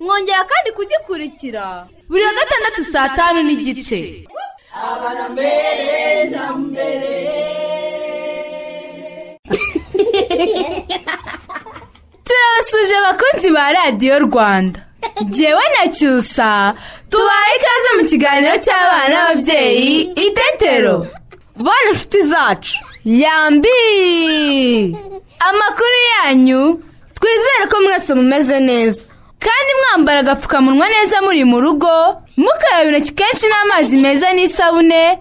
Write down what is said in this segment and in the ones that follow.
Mwongera kandi kugikurikira. Buri wa gatandatu saa tanu n'igice. Turabasuje abakunzi ba radiyo rwanda. Ngewe na cyusa tubaye ikaze mu kiganiro cy'abana n'ababyeyi itetero bana inshuti zacu. Yambi! Amakuru yanyu. Twizere ko mwese mumeze neza. Kandi mwambara agapfukamunwa neza muri mu rugo mukaraba intoki kenshi n'amazi meza n'isabune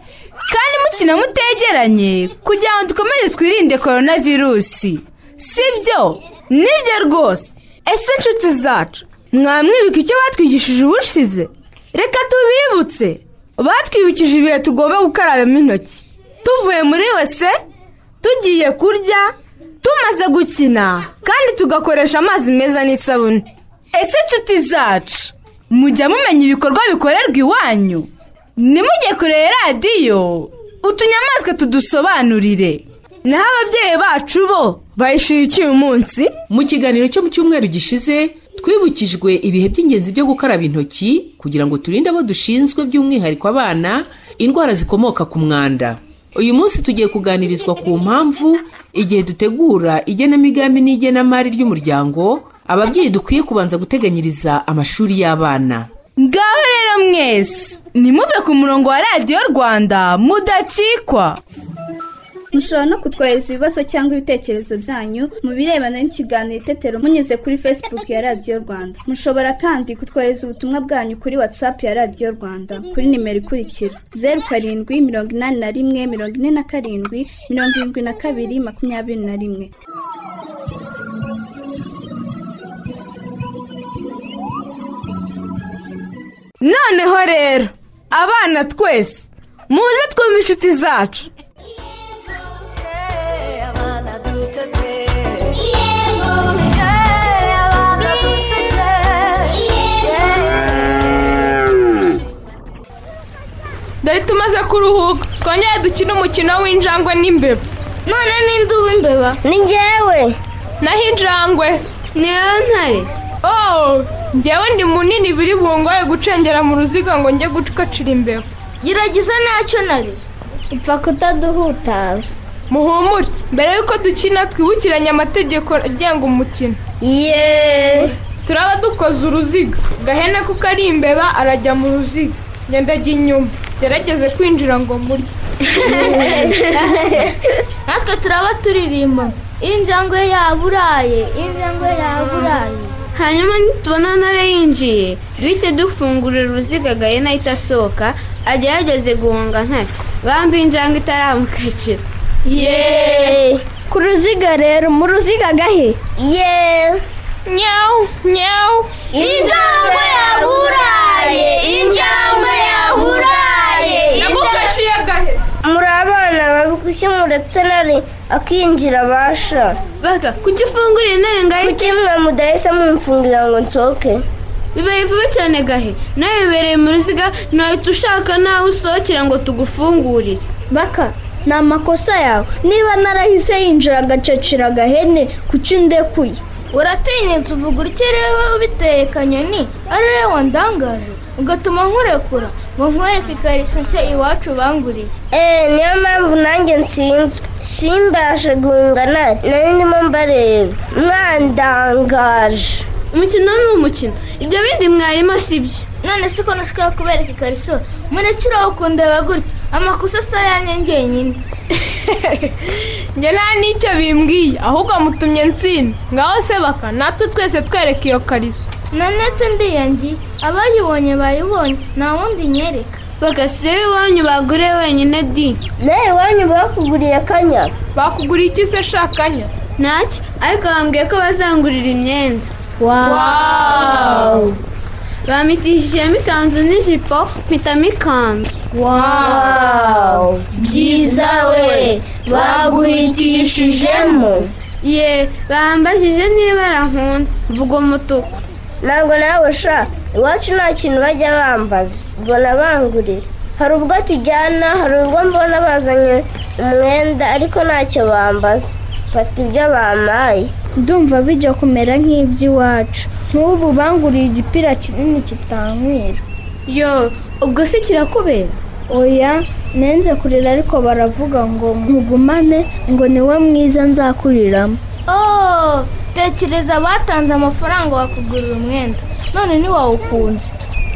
kandi mukina mutegeranye kugira ngo dukomeze twirinde korona virusi sibyo? Nibyo rwose. Ese inshuti zacu mwamwibuka icyo batwigishije ubushize? Reka tubibutse. Batwibukije ibihe tugomba gukarabamo intoki. Tuvuye muri wese tugiye kurya tumaze gukina kandi tugakoresha amazi meza n'isabune. Ese inshuti zacu mujya mumenya ibikorwa bikorerwa iwanyu. Nimujye kureba radiyo utunyamaswa tudusobanurire. Naho ababyeyi bacu bo bayishyuye iki uyu munsi? Mu kiganiro cyo mu cyumweru gishize twibukijwe ibihe by'ingenzi byo gukaraba intoki kugira ngo turinde abo dushinzwe by'umwihariko abana indwara zikomoka ku mwanda. Uyu munsi tugiye kuganirizwa ku mpamvu igihe dutegura igenamigambi n'igenamari ry'umuryango ababyeyi dukwiye kubanza guteganyiriza amashuri y'abana. Ngaho rero mwese nimuve ku murongo wa radiyo rwanda mudacikwa. Mushobora no kutwohereza ibibazo cyangwa ibitekerezo byanyu mu birebana n'ikiganiro itetero munyuze kuri facebook ya radiyo rwanda. Mushobora kandi kutwohereza ubutumwa bwanyu kuri whatsapp ya radiyo rwanda kuri nimero ikurikira. Zeru karindwi mirongo inani na rimwe mirongo ine na karindwi mirongo irindwi na kabiri makumyabiri na rimwe. Noneho rero abana twese muze twumve inshuti zacu. Dore tumaze kuruhuka twongere dukine umukino w'injangwe n'imbeba. None ninde uba imbeba ni njyewe. Naho injangwe. Ni ntare. Oh. Njyewe ndi munini biri bungoye gucengera mu ruziga ngo njye gukacira imbeba. Gerageza ntacyo nari. Upfa kutaduhutaza muhumure. Mbere y'uko dukina twibukiranye amategeko agenga umukino. Yeee. Turaba dukoze uruziga. Gahene kuko ari imbeba arajya mu ruziga. Ngenda ajya inyuma. Gerageze kwinjira ngo murye. Natwe turaba turirimba. Injangwe yaburaye injangwe yaburaye. Hanyuma nitubona ntare yinjiye duhite dufungurira uruziga gahene ahita asohoka agerageze guhunga ntare bambi injangwe itaramukakira. Yeee. Ku ruziga rero mu ruziga gahe yeee. Nyawu nyawu injangwe yaburaye injangwe yaburaye nagukaciye gahe muri abana babi kuki muretse nari akinjira abasha baka kuki ufungurira intare ngahe kuki mwe mudahise mumfungira ngo nsohoke? Bibaye vuba cyane gahe. Nawe wibereye mu ruziga ntahita ushaka nawe usohokera ngo tugufungurire. Baka ni amakosa yawe. Niba narahise yinjira agacacira agahene kuki ndekuye? Uratinyutse uvuga utyo rero ubiteye kanyoni. Ari wowe wandangaje ugatuma nkurekura. Ngo nkwereke ikariso nshya iwacu banguriye eee niyo mpamvu nanjye nsinzwe simbashe guhunga nari nari ndimo mbareba mwandangaje umukino ni umukino ibyo bindi mwarimu si byo none se ko nashaka kubereka ikariso murekeraho kundeba gutya amakosa asa yanjye ngenyine njye nta n'icyo bimbwiye ahubwo mutumye nsinda. Ngaho se baka natwe twese twereka iyo kariso nanetse ndiyangiye abayibonye bayibonye nta wundi nyereka. Bagasiyo iwanyu bagure wenyine di. Nawe iwanyu bakuguriye akanya? Bakuguriye iki se shakanya ntacyo ariko bambwiye ko bazangurira imyenda. Wawu bamitishijemo ikanzu n'ijipo mpitamo ikanzu wawu byiza we baguhitishijemo ye bambajije niba arankunda mvuga umutuku ntabwo nawe sha iwacu nta kintu bajya bambaza? Mbona bangurira. Hari ubwo tujyana hari ubwo mbona bazanye umwenda ariko ntacyo bambaza. Fata ibyo bampaye ndumva bijya kumera nk'iby'iwacu. Nk'ubu banguriye igipira kinini kitankwira yo ubwo si kirakubera? Oya nenze kurira ariko baravuga ngo nkugumane ngo ni we mwiza nzakuriramo. Oh tekereza batanze amafaranga bakugurira umwenda. None ntiwawukunze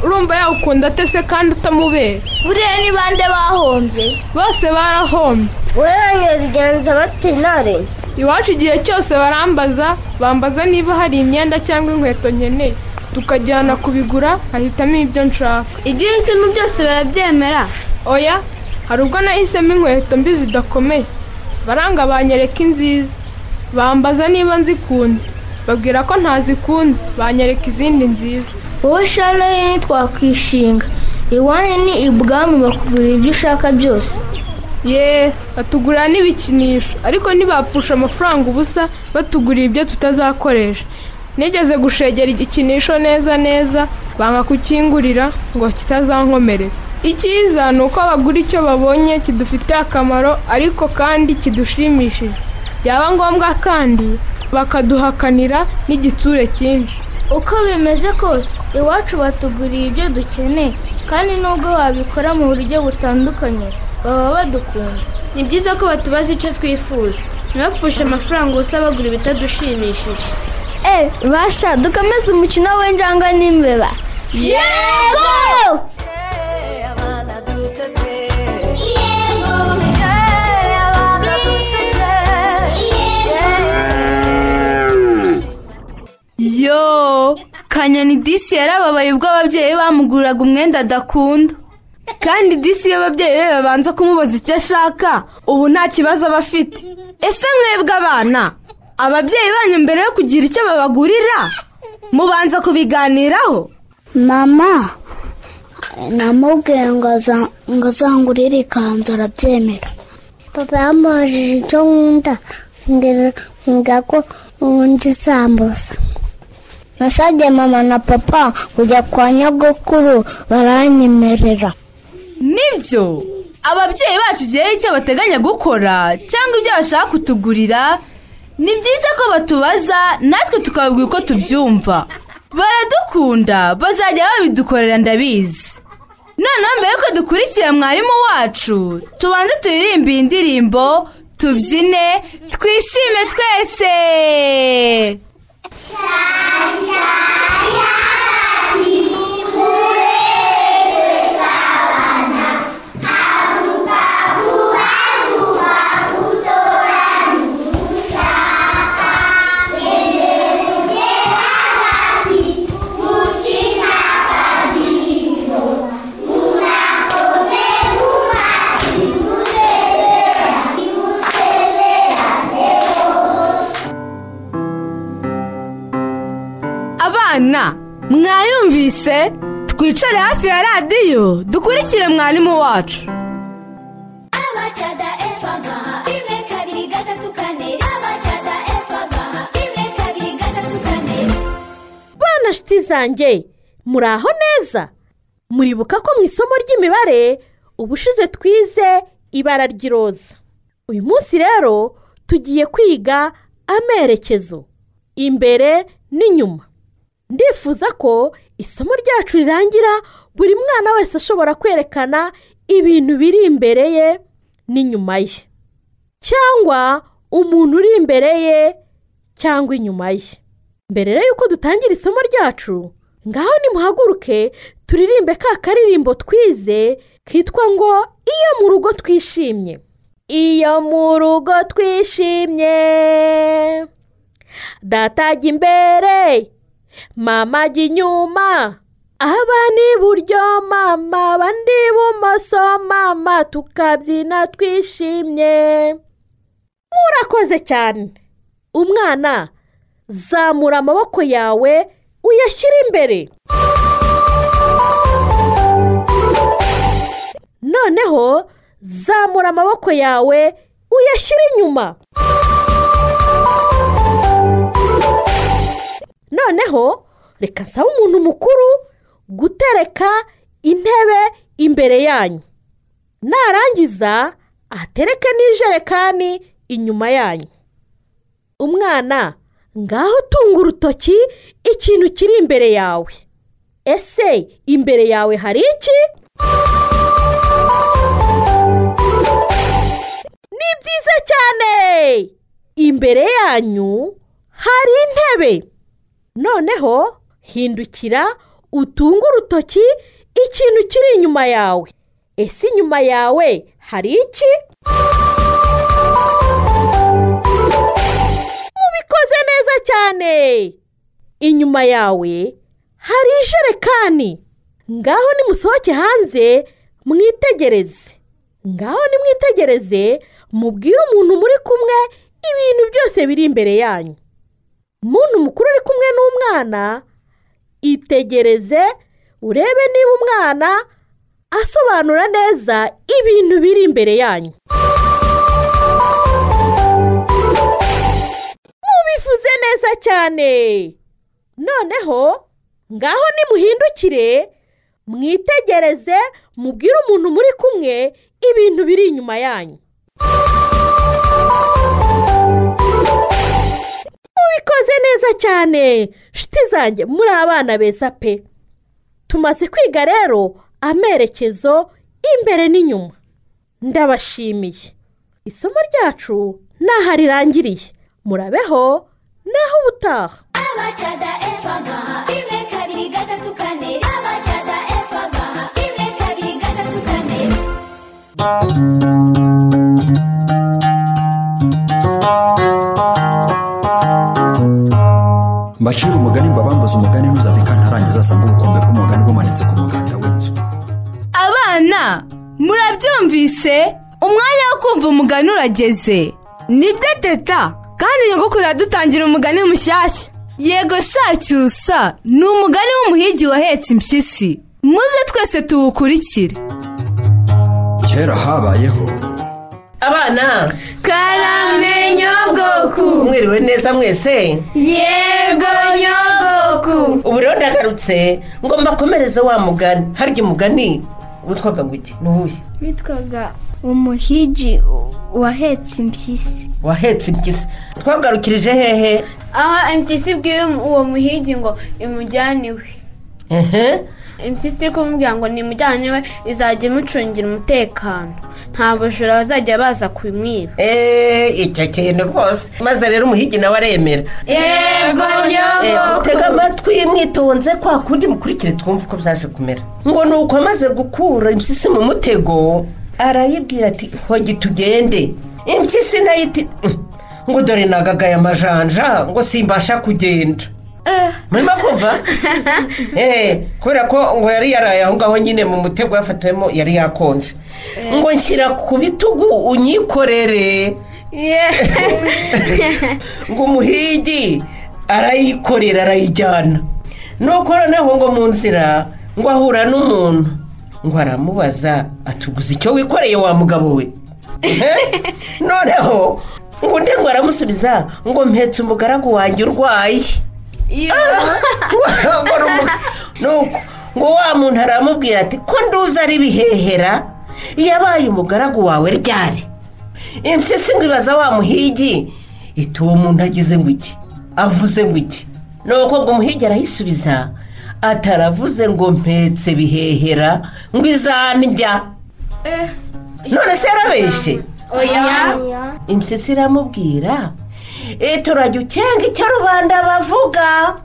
urumva yawukunda ate se kandi utamubera? Buriya ni bande bahombye? Bose barahombye. Wowe banyobigenza bate intare iwacu igihe cyose barambaza bambaza niba hari imyenda cyangwa inkweto nkeneye. Tukajyana kubigura ahitamo ibyo nshaka. Ibyo uhisemo byose barabyemera. Oya hari ubwo nahisemo inkweto mbi zidakomeye. Baranga banyereka inziza. Bambaza niba nzikunze. Babwira ko ntazikunze. Banyereka izindi nziza. Wowe shana rero ntitwakwishinga iwanyu ni ibwami bakugurira ibyo ushaka byose. Ye batugurira n'ibikinisho. Ariko ntibapfusha amafaranga ubusa batugurira ibyo tutazakoresha. Nigeze gushegera igikinisho neza neza banga kukingurira ngo kitazankomeretsa. Icyiza ni uko bagura icyo babonye kidufitiye akamaro ariko kandi kidushimishije. Byaba ngombwa kandi bakaduhakanira n'igitsure cyinshi. Uko bimeze kose iwacu batuguriye ibyo dukeneye kandi nubwo babikora mu buryo butandukanye baba badukunda ni byiza ko batubaza icyo twifuza. Ntibapfushe amafaranga ubusa bagura ibitadushimishije eh basha dukomeze umukino w'injangwe n'imbeba. Yego! Yo kanyoni disi yarababaye ubwo ababyeyi bamuguriraga umwenda adakunda. Kandi disi iyo ababyeyi be babanza kumubaza icyo ashaka. Ubu nta kibazo aba afite. Ese mwebwe abana ababyeyi banyu mbere yo kugira icyo babagurira mubanza kubiganiraho? Mama namubwiye ngo aza- ngo azangurire ikanzu arabyemera. Papa yamubajije icyo nkunda mbwira ko nkunda isambusa. Nasabye mama na papa kujya kwa nyogokuru baranyemerera. Ni byo ababyeyi bacu igihe icyo bateganya gukora cyangwa ibyo bashaka kutugurira ni byiza ko batubaza natwe tukababwira uko tubyumva. Baradukunda bazajya babidukorera ndabizi. Noneho mbere yuko dukurikira mwarimu wacu tubanze turirimbe iyi ndirimbo tubyine twishime twese. Abana mwayumvise twicare hafi ya radiyo dukurikire mwarimu wacu. Bana nshuti zanjye muri aho neza? Muribuka ko mu isomo ry'imibare ubushize twize ibara ry'iroza. Uyu munsi rero tugiye kwiga amerekezo. Imbere n'inyuma. Ndifuza ko isomo ryacu rirangira buri mwana wese ashobora kwerekana ibintu biri imbere ye n'inyuma ye. Cyangwa umuntu uri imbere ye cyangwa inyuma ye. Mbere rero y'uko dutangira isomo ryacu ngaho nimuhaguruke turirimbe ka karirimbo twize kitwa ngo iyo mu rugo twishimye. Iyo mu rugo twishimye. Data ajya imbere. Mama ajya inyuma abana iburyo mama abandi ibumoso mama tukabyina twishimye. Murakoze cyane. Umwana zamura amaboko yawe uyashyire imbere. Noneho zamura amaboko yawe uyashyire inyuma. Noneho reka nsaba umuntu mukuru gutereka intebe imbere yanyu. Narangiza atereke n'ijerekani inyuma yanyu. Umwana ngaho tunga urutoki ikintu kiri imbere yawe. Ese imbere yawe hari iki? Ni byiza cyane! Imbere yanyu hari intebe. Noneho hindukira utunge urutoki ikintu kiri inyuma yawe. Ese inyuma yawe hari iki? Mubikoze neza cyane. Inyuma yawe hari ijerekani. Ngaho nimusohoke hanze mwitegereze. Ngaho nimwitegereze mubwire umuntu muri kumwe ibintu byose biri imbere yanyu. Umuntu mukuru uri kumwe n'umwana itegereze urebe niba umwana asobanura neza ibintu biri imbere yanyu. Mubivuze neza cyane. Noneho ngaho nimuhindukire mwitegereze mubwire umuntu muri kumwe ibintu biri inyuma yanyu. Mubikoze neza cyane. Nshuti zanjye muri abana beza pe. Tumaze kwiga rero amerekezo imbere n'inyuma. Ndabashimiye. Isomo ryacu ntaho rirangiriye. Murabeho naho ubutaha. Abacada efa gaha rimwe kabiri gatatu kane. Rimwe kabiri gatatu kane. Mbacira umugani mbabambuze umugani ntuzave kantarangiza asanga ubukombe bw'umugani bumanitse ku muganda w'inzu. Abana murabyumvise? Umwanya wo kumva umugani urageze. Nibyo teta kandi nyogokuru yadutangira umugani mushyashya. Yego shacyusa ni umugani w'umuhigi wahetse impyisi. Muze twese tuwukurikire. Kera habayeho. Abana mwiriwe neza mwese? Yego nyogoku. Ubu rero ndagarutse ngo mbakomereze wa mugani. Harya umugani? Witwaga ngo iki? Ni uwuhe? Witwaga umuhigi wahetse impyisi. Wahetse impyisi. Twagarukirije hehe? Aho impyisi ibwira uwo muhigi ngo imujyane iwe impyisi iri kumubwira ngo nimujyane iwe izajya imucungira umutekano. Nta bujura bazajya baza kumwiba. Eee icyo kintu rwose. Maze rero umuhigi nawe aremera. Yego Eh, tega amatwi mwitonze kwa kundi mukurikire twumve uko byaje kumera. Ngo ni uko amaze gukura impyisi mu mutego arayibwira ati hogi tugende. Impyisi na yo iti "Mm, ngo dore nagagaye amajanja ngo simbasha kugenda. Murimo kumva? Eh, kubera ko ngo yari yaraye aho ngaho nyine mu mutego yafatiyemo yari yakonje. Ngo nshyira ku bitugu unyikorere. Ngo umuhigi arayikorera arayijyana. Nuko noneho ngo mu nzira ngo ahura n'umuntu ngo aramubaza atuguze icyo wikoreye wa mugabo we. Noneho ngo undi ngo aramusubiza ngo mpetse umugaragu wanjye urwaye. Ngo ni wa muntu aramubwira ati ko nduzi ari bihehera? Yabaye umugaragu wawe ryari? Impyisi ngo ibaza wa muhigi iti uwo muntu agize ngo iki? Avuze ngo iki? Nuko ngo umuhigi arayisubiza ataravuze ngo mpetse bihehera ngo izandya none se yarabeshye? Oya. Impyisi iramubwira eh, turajya ukenga icyo rubanda bavuga.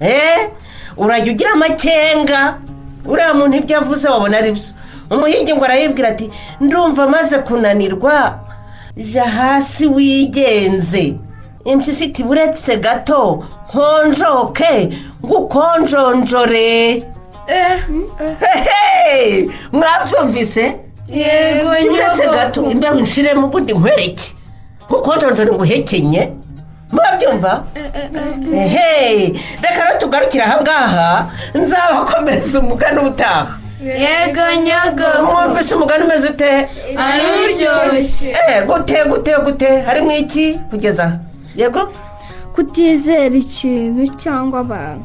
Eh. Urajya ugira amakenga uriya muntu ibyo avuze wabona ari byo. Umuhigi ngo arayibwira ati ndumva amaze kunanirwa. Jya hasi wigenze. Impyisi iti buretse gato nkonjoke. Ngukonjonjore. Hehe! mwabyumvise Yego, uretse nyogo. gato imbeho nshiremo ubundi nkwereke. Ngukonjonjore nguhekenye murabyumva reka rero tugarukire aha ngaha nzabakomereza umugani utaha Yego, nyogo. mwumvise umugani umeze ute Ari uryoshye. Gute gute gute harimo iki kugeza yego kutizera ikintu cyangwa abantu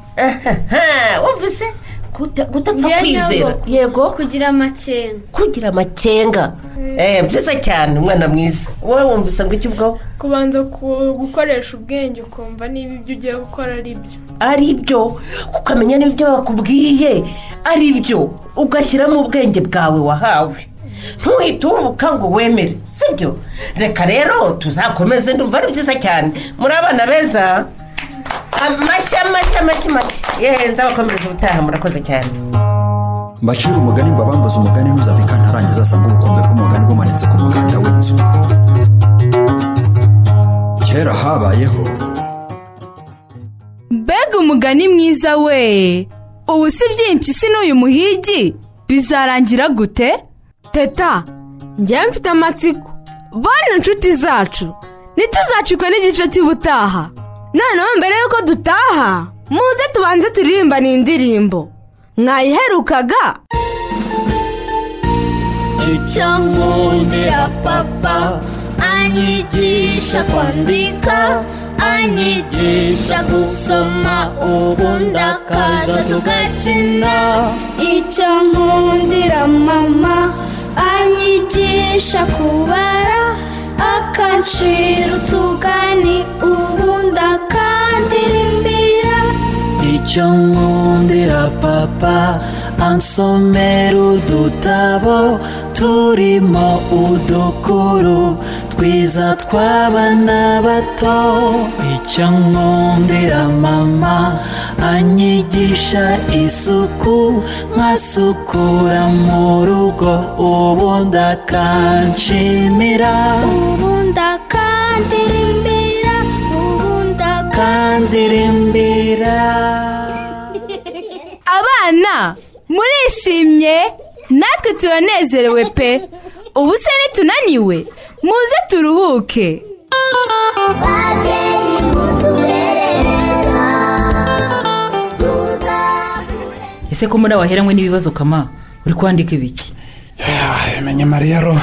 wumvise Gute- gutapfa Njye kwizera. nyogo. yego? Kugira amakenga kugira amakenga Eh, byiza cyane umwana mwiza. Wowe wumvise ngo iki ubwo? Kubanza ku- gukoresha ubwenge ukumva niba ibyo ugiye gukora ari byo ari byo ukamenya n'ibyo bakubwiye. Ari byo ugashyiramo ubwenge bwawe wahawe. Ntuhite uhubuka ngo wemere sibyo? Reka rero tuzakomeze ndumva ari byiza cyane. Muri abana beza. Amashyi amashyi amashyi amashyi yewe nzabakomereza ubutaha murakoze cyane. Mbacira umugani mbabambuze umugani ntuzave kantarangiza asanga ubukombe bw'umugani bumanitse ku muganda w'inzu. Kera habayeho. Mbega umugani mwiza we! Ubu si by'impyisi n'uyu muhigi? Bizarangira gute? Teta njyewe mfite amatsiko. Bane inshuti zacu. Ntituzacikwe n'igice cy'ubutaha. Noneho mbere y'uko dutaha muze tubanze turirimbane indirimbo mwayiherukaga? Icyo nkundira papa anyigisha kwandika anyigisha gusoma ubundi akaza tugakina icyo nkundira mama anyigisha kubara akancira utugani ubundi akandirimbira icyo nkundira papa ansomera udutabo turimo udukuru. Twiza tw'abana bato. Icyo nkundira mama anyigisha isuku. Nkasukura mu rugo. Ubundi akanshimira ubundi akandirimbira ubundi akandirimbira abana murishimye? Natwe turanezerewe pe. Ubu se nitunaniwe. Muze turuhuke. Ese ko muri waheranywe n'ibibazo kama? Uri kwandika ibiki? Menye mariya ro.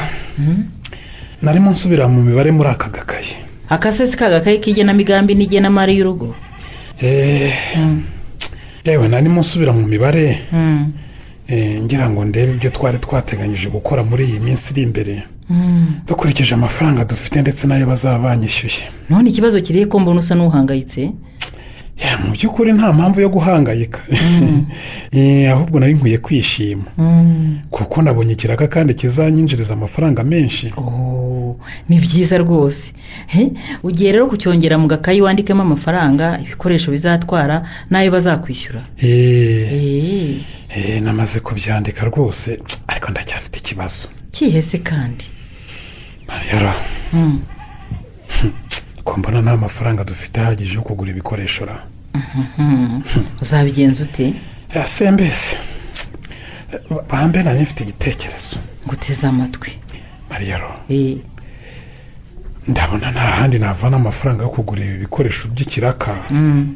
Narimo nsubira mu mibare muri aka gakayi. Akasesi k'agakayi k'igenamigambi n'igenamari y'urugo. Eh, yewe narimo nsubira mu mibare? Eh, ngira ngo ndebe ibyo twari twateganyije gukora muri iyi minsi iri imbere. Dukurikije amafaranga dufite ndetse n'ayo bazaba banyishyuye. None ikibazo kirihe ko mbona usa n'uhangayitse? Mu by'ukuri nta mpamvu yo guhangayika. Eh, ahubwo nari nkwiye kwishima. Kuko nabonye ikiraga kandi kizanyinjiriza amafaranga menshi. Ni byiza rwose. He, ugiye rero kucyongera mu gakayi wandikemo amafaranga ibikoresho bizatwara n'ayo bazakwishyura? Eh, eh, namaze kubyandika rwose ariko ndacyafite ikibazo. Kihese kandi. Mariyara Mm. Ko mbona nta mafaranga dufite ahagije yo kugura ibikoresho ra? Mhm. uzabigenza ute? Ese mbese. Bambe nari mfite igitekerezo. Nguteze amatwi. Mariyaro Eh, ndabona nta handi navana amafaranga yo kugura ibi bikoresho by'ikiraka. Mm.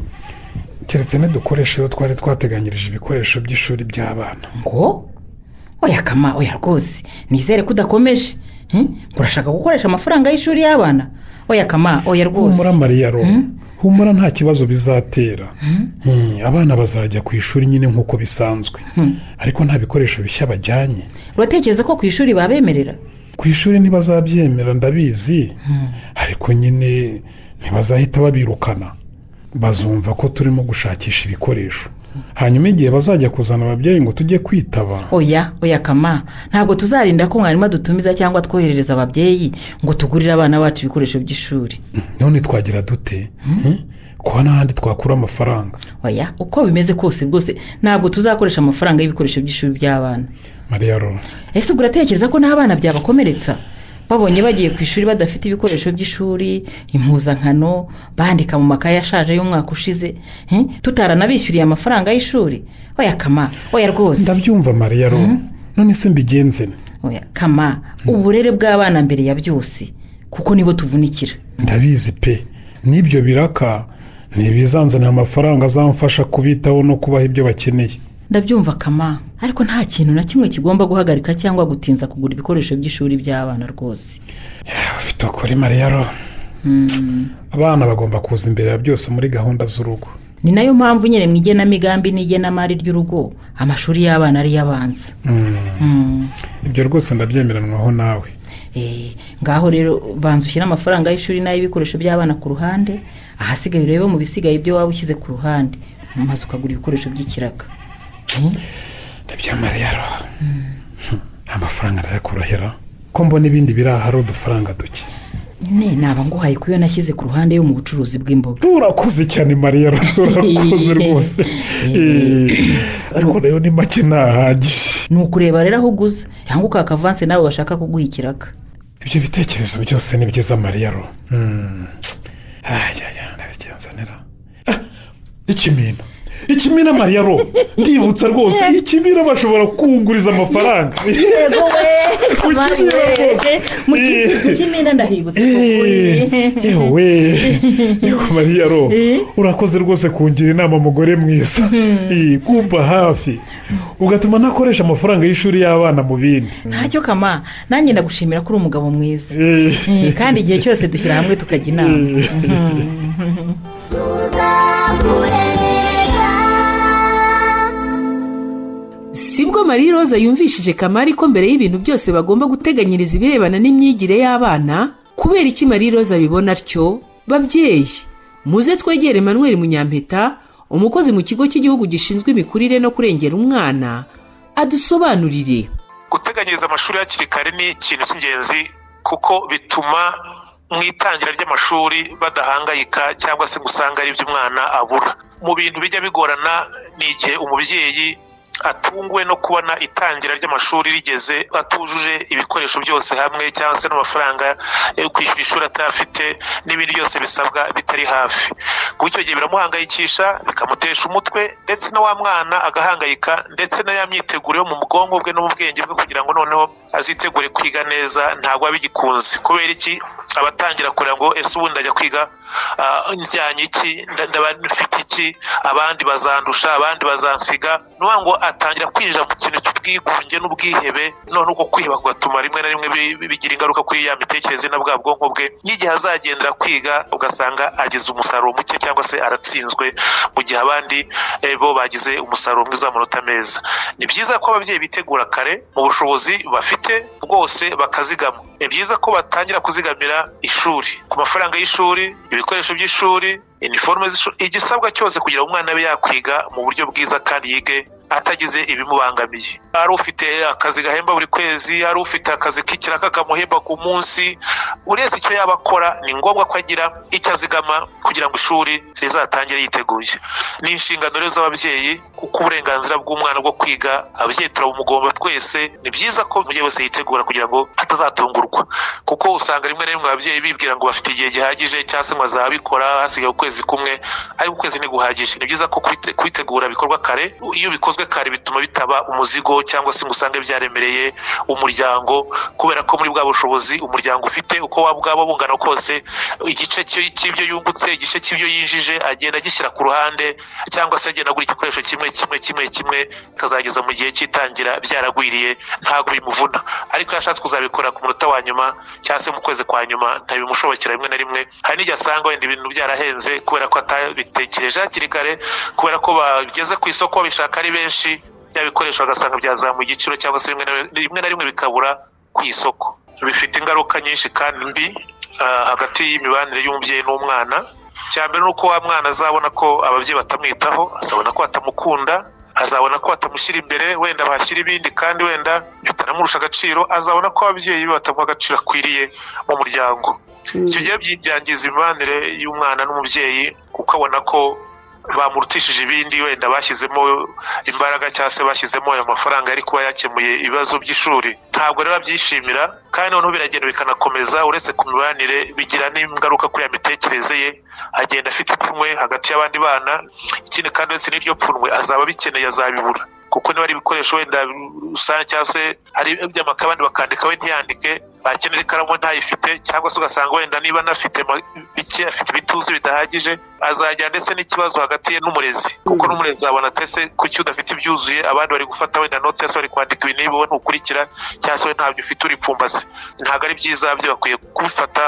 keretse nidukoresha iyo twari twateganyirije ibikoresho by'ishuri by'abana. Ngo? Oya kama oya rwose. Nizere ko udakomeje. Urashaka gukoresha amafaranga y'ishuri y'abana? Oya kama oya rwose. Humura mariyaro humura nta kibazo bizatera. Eh, abana bazajya ku ishuri nyine nk'uko bisanzwe. Ariko nta bikoresho bishya bajyanye. Uratekereza ko ku ishuri babemerera? Ku ishuri ntibazabyemera ndabizi. Ariko nyine ntibazahita babirukana. Bazumva ko turimo gushakisha ibikoresho. Hanyuma igihe bazajya kuzana ababyeyi ngo tujye kwitaba. Oya oya kama. Ntabwo tuzarinda ko mwarimu adutumiza cyangwa twoherereza ababyeyi ngo tugurire abana bacu ibikoresho by'ishuri. None twagira dute? Eh? kuba n'ahandi twakura amafaranga? Oya uko bimeze kose rwose ntabwo tuzakoresha amafaranga y'ibikoresho by'ishuri by'abana. Mariya ro ese ubwo uratekereza ko n'abana byabakomeretsa? Babonye bagiye ku ishuri badafite ibikoresho by'ishuri impuzankano bandika mu makaye ashaje y'umwaka ushize tutaranabishyuriye amafaranga y'ishuri? Oya kama. Oya rwose. Ndabyumva mariya ro none se mbigenze oya kama. Uburere bw'abana mbere ya byose. Kuko nibo tuvunikira. Ndabizi pe. N'ibyo biraka ntibizanzanira amafaranga azamfasha kubitaho no kubaha ibyo bakeneye. Ndabyumva kama ariko nta kintu na kimwe kigomba guhagarika cyangwa gutinza kugura ibikoresho by'ishuri by'abana rwose. Ufite ukuri mariya ro. Abana bagomba kuza imbere ya byose muri gahunda z'urugo. Ni na yo mpamvu nyine mu igenamigambi n'igenamari ry'urugo amashuri y'abana ariyo abanza Mm. ibyo rwose ndabyemeranwaho nawe. Eh, ngaho rero banza ushyire amafaranga y'ishuri n'ay'ibikoresho by'abana ku ruhande ahasigaye urebe mu bisigaye ibyo waba ushyize ku ruhande. Maze ukagura ibikoresho by'ikiraga ni byo mariya ro amafaranga arayakorohera ko mbona ibindi biri aha ari udufaranga duke. Nyine naba nguhaye kuyo nashyize ku ruhande yo mu bucuruzi bw'imboga. Urakoze cyane mariya ro urakoze rwose. Eh, ariko na yo ni make ntahagije. Ni ukureba rero aho uguza cyangwa ukaka avanse nawe bashaka kuguha ikiraga ibyo bitekerezo byose ni byiza mariya ro. Hmm. ndabigenza nera Ah, ikimina ikimina mariya ro ndibutsa rwose ikimina bashobora kunguriza amafaranga. Yego we. Rwose. mu kimina ndahibutse Eh, yewe yego mariya ro urakoze rwose kungira inama mugore mwiza. Eh, kumva hafi. Ugatuma ntakoresha amafaranga y'ishuri y'abana mu bindi. Ntacyo kama nanjye ndagushimira ko uri umugabo mwiza. Eh, kandi igihe cyose dushyira hamwe tukajya inama. Mhm. Sibwo marie roza yumvishije kamari ko mbere y'ibintu byose bagomba guteganyiriza ibirebana n'imyigire y'abana kubera iki marie roza abibona atyo? Babyeyi muze twegere manuel munyampeta umukozi mu kigo cy'igihugu gishinzwe imikurire no kurengera umwana adusobanurire. Guteganyiriza amashuri hakiri kare ni ikintu cy'ingenzi kuko bituma mu itangira ry'amashuri badahangayika cyangwa se ngo usange ari ibyo umwana abura. Mu bintu bijya bigorana ni igihe umubyeyi atunguwe no kubona itangira ry'amashuri rigeze atujuje ibikoresho byose hamwe cyangwa se n'amafaranga yo kwishyura ishuri atayafite n'ibindi byose bisabwa bitari hafi. Kuko icyo gihe biramuhangayikisha bikamutesha umutwe ndetse na wa mwana agahangayika ndetse na ya myiteguro yo mu bwonko bwe no mu bwenge bwe kugira ngo noneho azitegure kwiga neza ntabwo aba bigikunze kubera iki? Abatangira kureba ngo ese ubundi ajya kwiga njyanye iki? Mfite iki? Abandi bazandusha abandi bazansiga. Ni ukuvuga ngo atangira kwinjira mu kintu cy'ubwigunge n'ubwihebe none uko kwiheba kugatuma rimwe na rimwe bi- bi- bigira ingaruka kuri ya mitekerereze na bwa bwonko bwe. N'igihe azagendera kwiga ugasanga agize umusaruro muke cyangwa se aratsinzwe. Mu gihe abandi eh, bo bagize umusaruro mwiza w'amanota meza. Ni byiza ko ababyeyi bitegura kare mu bushobozi bafite bwose bakazigama. Ni byiza ko batangira kuzigamira ishuri. Ku mafaranga y'ishuri ibikoresho by'ishuri iniforume z'ishuri igisabwa cyose kugira ngo umwana abe yakwiga mu buryo bwiza kandi yige atagize ibimubangamiye. Ari ufite akazi gahemba buri kwezi ari ufite akazi k'ikiraka kamuhemba ku munsi uretse icyo yaba akora ni ngombwa ko agira icyo azigama kugira ngo ishuri rizatangire yiteguye. Ni inshingano rero z'ababyeyi kuko uburenganzira bw'umwana bwo kwiga ababyeyi turabumugomba twese ni byiza ko umubyeyi wese yitegura kugira ngo atazatungurwa. Kuko usanga rimwe na rimwe ababyeyi bibwira ngo bafite igihe gihagije cyangwa se ngo bazabikora hasigaye ukwezi kumwe ariko ukwezi ntiguhagije. Ni byiza ko kubite- kubitegura bikorwa kare iyo bikozwe kare bituma bitaba umuzigo cyangwa se ngo usange byaremereye umuryango kubera ko muri bwa bushobozi umuryango ufite uko waba bwaba bungana kose igice cy- cy'ibyo yungutse igice cy'ibyo yinjije agenda agishyira ku ruhande cyangwa se agenda agura igikoresho kimwe kimwe kimwe kimwe akazageza mu gihe cy'itangira byaragwiriye ntabwo bimuvuna. Ariko iyo ashatse kuzabikora ku munota wa nyuma cyangwa se mu kwezi kwa nyuma ntabimushobokera rimwe na rimwe. Hari n'igihe asanga wenda ibintu byarahenze kubera ko atabitekereje hakiri kare kubera ko bageze ku isoko babishaka ari benshi bya bikoresho bagasanga byazamuye igiciro cyangwa se rimwe na- rimwe bikabura ku isoko. Bifite ingaruka nyinshi kandi mbi ah, hagati y'imibanire y'umubyeyi n'umwana. Icya mbere ni uko wa mwana azabona ko ababyeyi batamwitaho azabona ko batamukunda azabona ko batamushyira imbere wenda bashyira ibindi kandi wenda bitanamurusha agaciro azabona ko ababyeyi be batamuha agaciro akwiriye mu muryango. Gihe byi- byangiza imibanire y'umwana n'umubyeyi kuko abona ko bamurutishije ibindi wenda bashyizemo imbaraga cyangwa se bashyizemo ayo mafaranga yari kuba yakemuye ibibazo by'ishuri. Ntabwo rero abyishimira kandi noneho biragenda bikanakomeza uretse ku mibanire bigira n'ingaruka kuri ya mitekerereze ye agenda afite ipfunwe hagati y'abandi bana. Ikindi kandi uretse n'iryo pfunwe azaba abikeneye azabibura. Kuko niba ari ibikoresho wenda rusange cyangwa se hari iby'amakaye abandi bakandika we ntiyandike bakenera ikaramu ntayifite cyangwa se ugasanga wenda niba anafite bike afite ibituzu bidahagije azajya ndetse n'ikibazo hagati ye n'umurezi. Kuko n'umurezi abona atese kuki udafite ibyuzuye abandi bari gufata wenda note cyangwa se bari kwandika ibi n'ibi wowe ntukurikira cyangwa se we ntabyo ufite uripfumbase ntabwo ari byiza ababyeyi bakwiye kubifata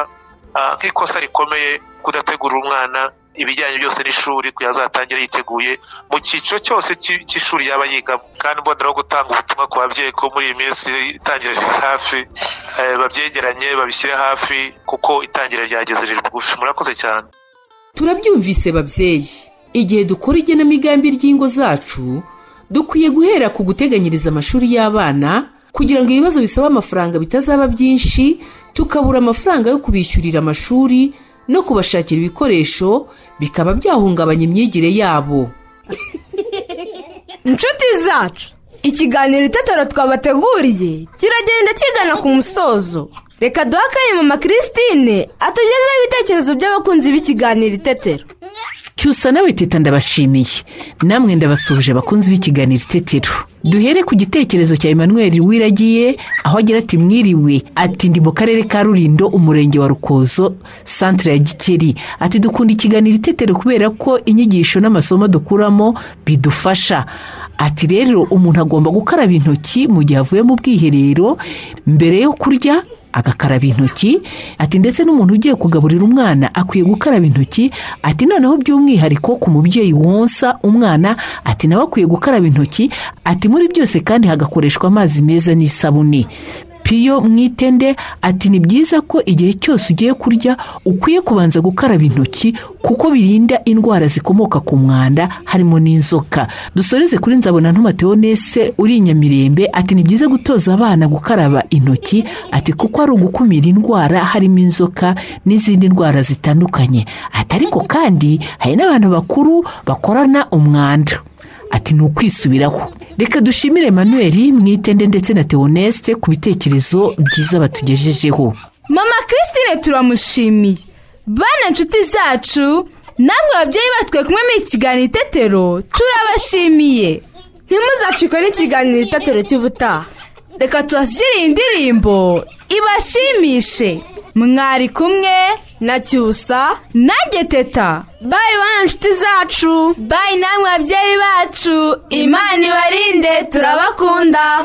ah, nk'ikosa rikomeye kudategurira umwana ibijyanye byose n'ishuri kugira azatangire yiteguye. Mu cyiciro cyose cy'i- cy'ishuri yaba yigamo kandi mboneraho gutanga ubutumwa ku babyeyi ko muri iyi minsi itangira hafi eh, babyegeranye babishyire hafi kuko itangira ryageze riri bugufi. Murakoze cyane. Turabyumvise babyeyi. Igihe dukora igenamigambi ry'ingo zacu dukwiye guhera ku guteganyiriza amashuri y'abana kugira ngo ibibazo bisaba amafaranga bitazaba byinshi tukabura amafaranga yo kubishyurira amashuri no kubashakira ibikoresho bikaba byahungabanya imyigire yabo. Inshuti zacu ikiganiro itetero twabateguriye kiragenda kigana ku musozo. Reka duhe akanya mama christine atugezeho ibitekerezo by'abakunzi b'ikiganiro itetero. Cyusa nawe teta ndabashimiye. Namwe ndabasuhuje abakunzi b'ikiganiro itetero duhere ku gitekerezo cya emmanuel wiragiye aho agira ati mwiriwe. Ati ndi mu karere ka rurindo umurenge wa rukozo santire ya gikeri ati dukunda ikiganiro itetero kubera ko inyigisho n'amasomo dukuramo bidufasha. Ati rero umuntu agomba gukaraba intoki mu gihe avuye mu bwiherero mbere yo kurya agakaraba intoki ati ndetse n'umuntu ugiye kugaburira umwana akwiye gukaraba intoki. Ati noneho by'umwihariko ku mubyeyi wonsa umwana. Ati nawe akwiye gukaraba intoki. Ati muri byose kandi hagakoreshwa amazi meza n'isabune. Piyo mwitende ati ni byiza ko igihe cyose ugiye kurya ukwiye kubanza gukaraba intoki kuko birinda indwara zikomoka ku mwanda harimo n'inzoka. Dusoreze kuri nzabona ntumateonese uri i nyamirembe ati ni byiza gutoza abana gukaraba intoki. Ati kuko ari ugukumira indwara harimo inzoka n'izindi ndwara zitandukanye. Ati ariko kandi hari n'abantu bakuru bakorana umwanda. Ati ni ukwisubiraho. Reka dushimire emmanuel mwitende ndetse na teoneste ku bitekerezo byiza batugejejeho. Mama christine turamushimiye. Bana inshuti zacu namwe ababyeyi bacu twari kumwe muri kiganiro itetero turabashimiye. Ntimuzacikwe n'ikiganiro itetero cy'ubutaha. Reka tubashyire iyi ndirimbo ibashimishe. Mwari kumwe na cyusa nanjye teta bayi bana inshuti zacu. Bayi namwe ababyeyi bacu. Imana ibarinde turabakunda.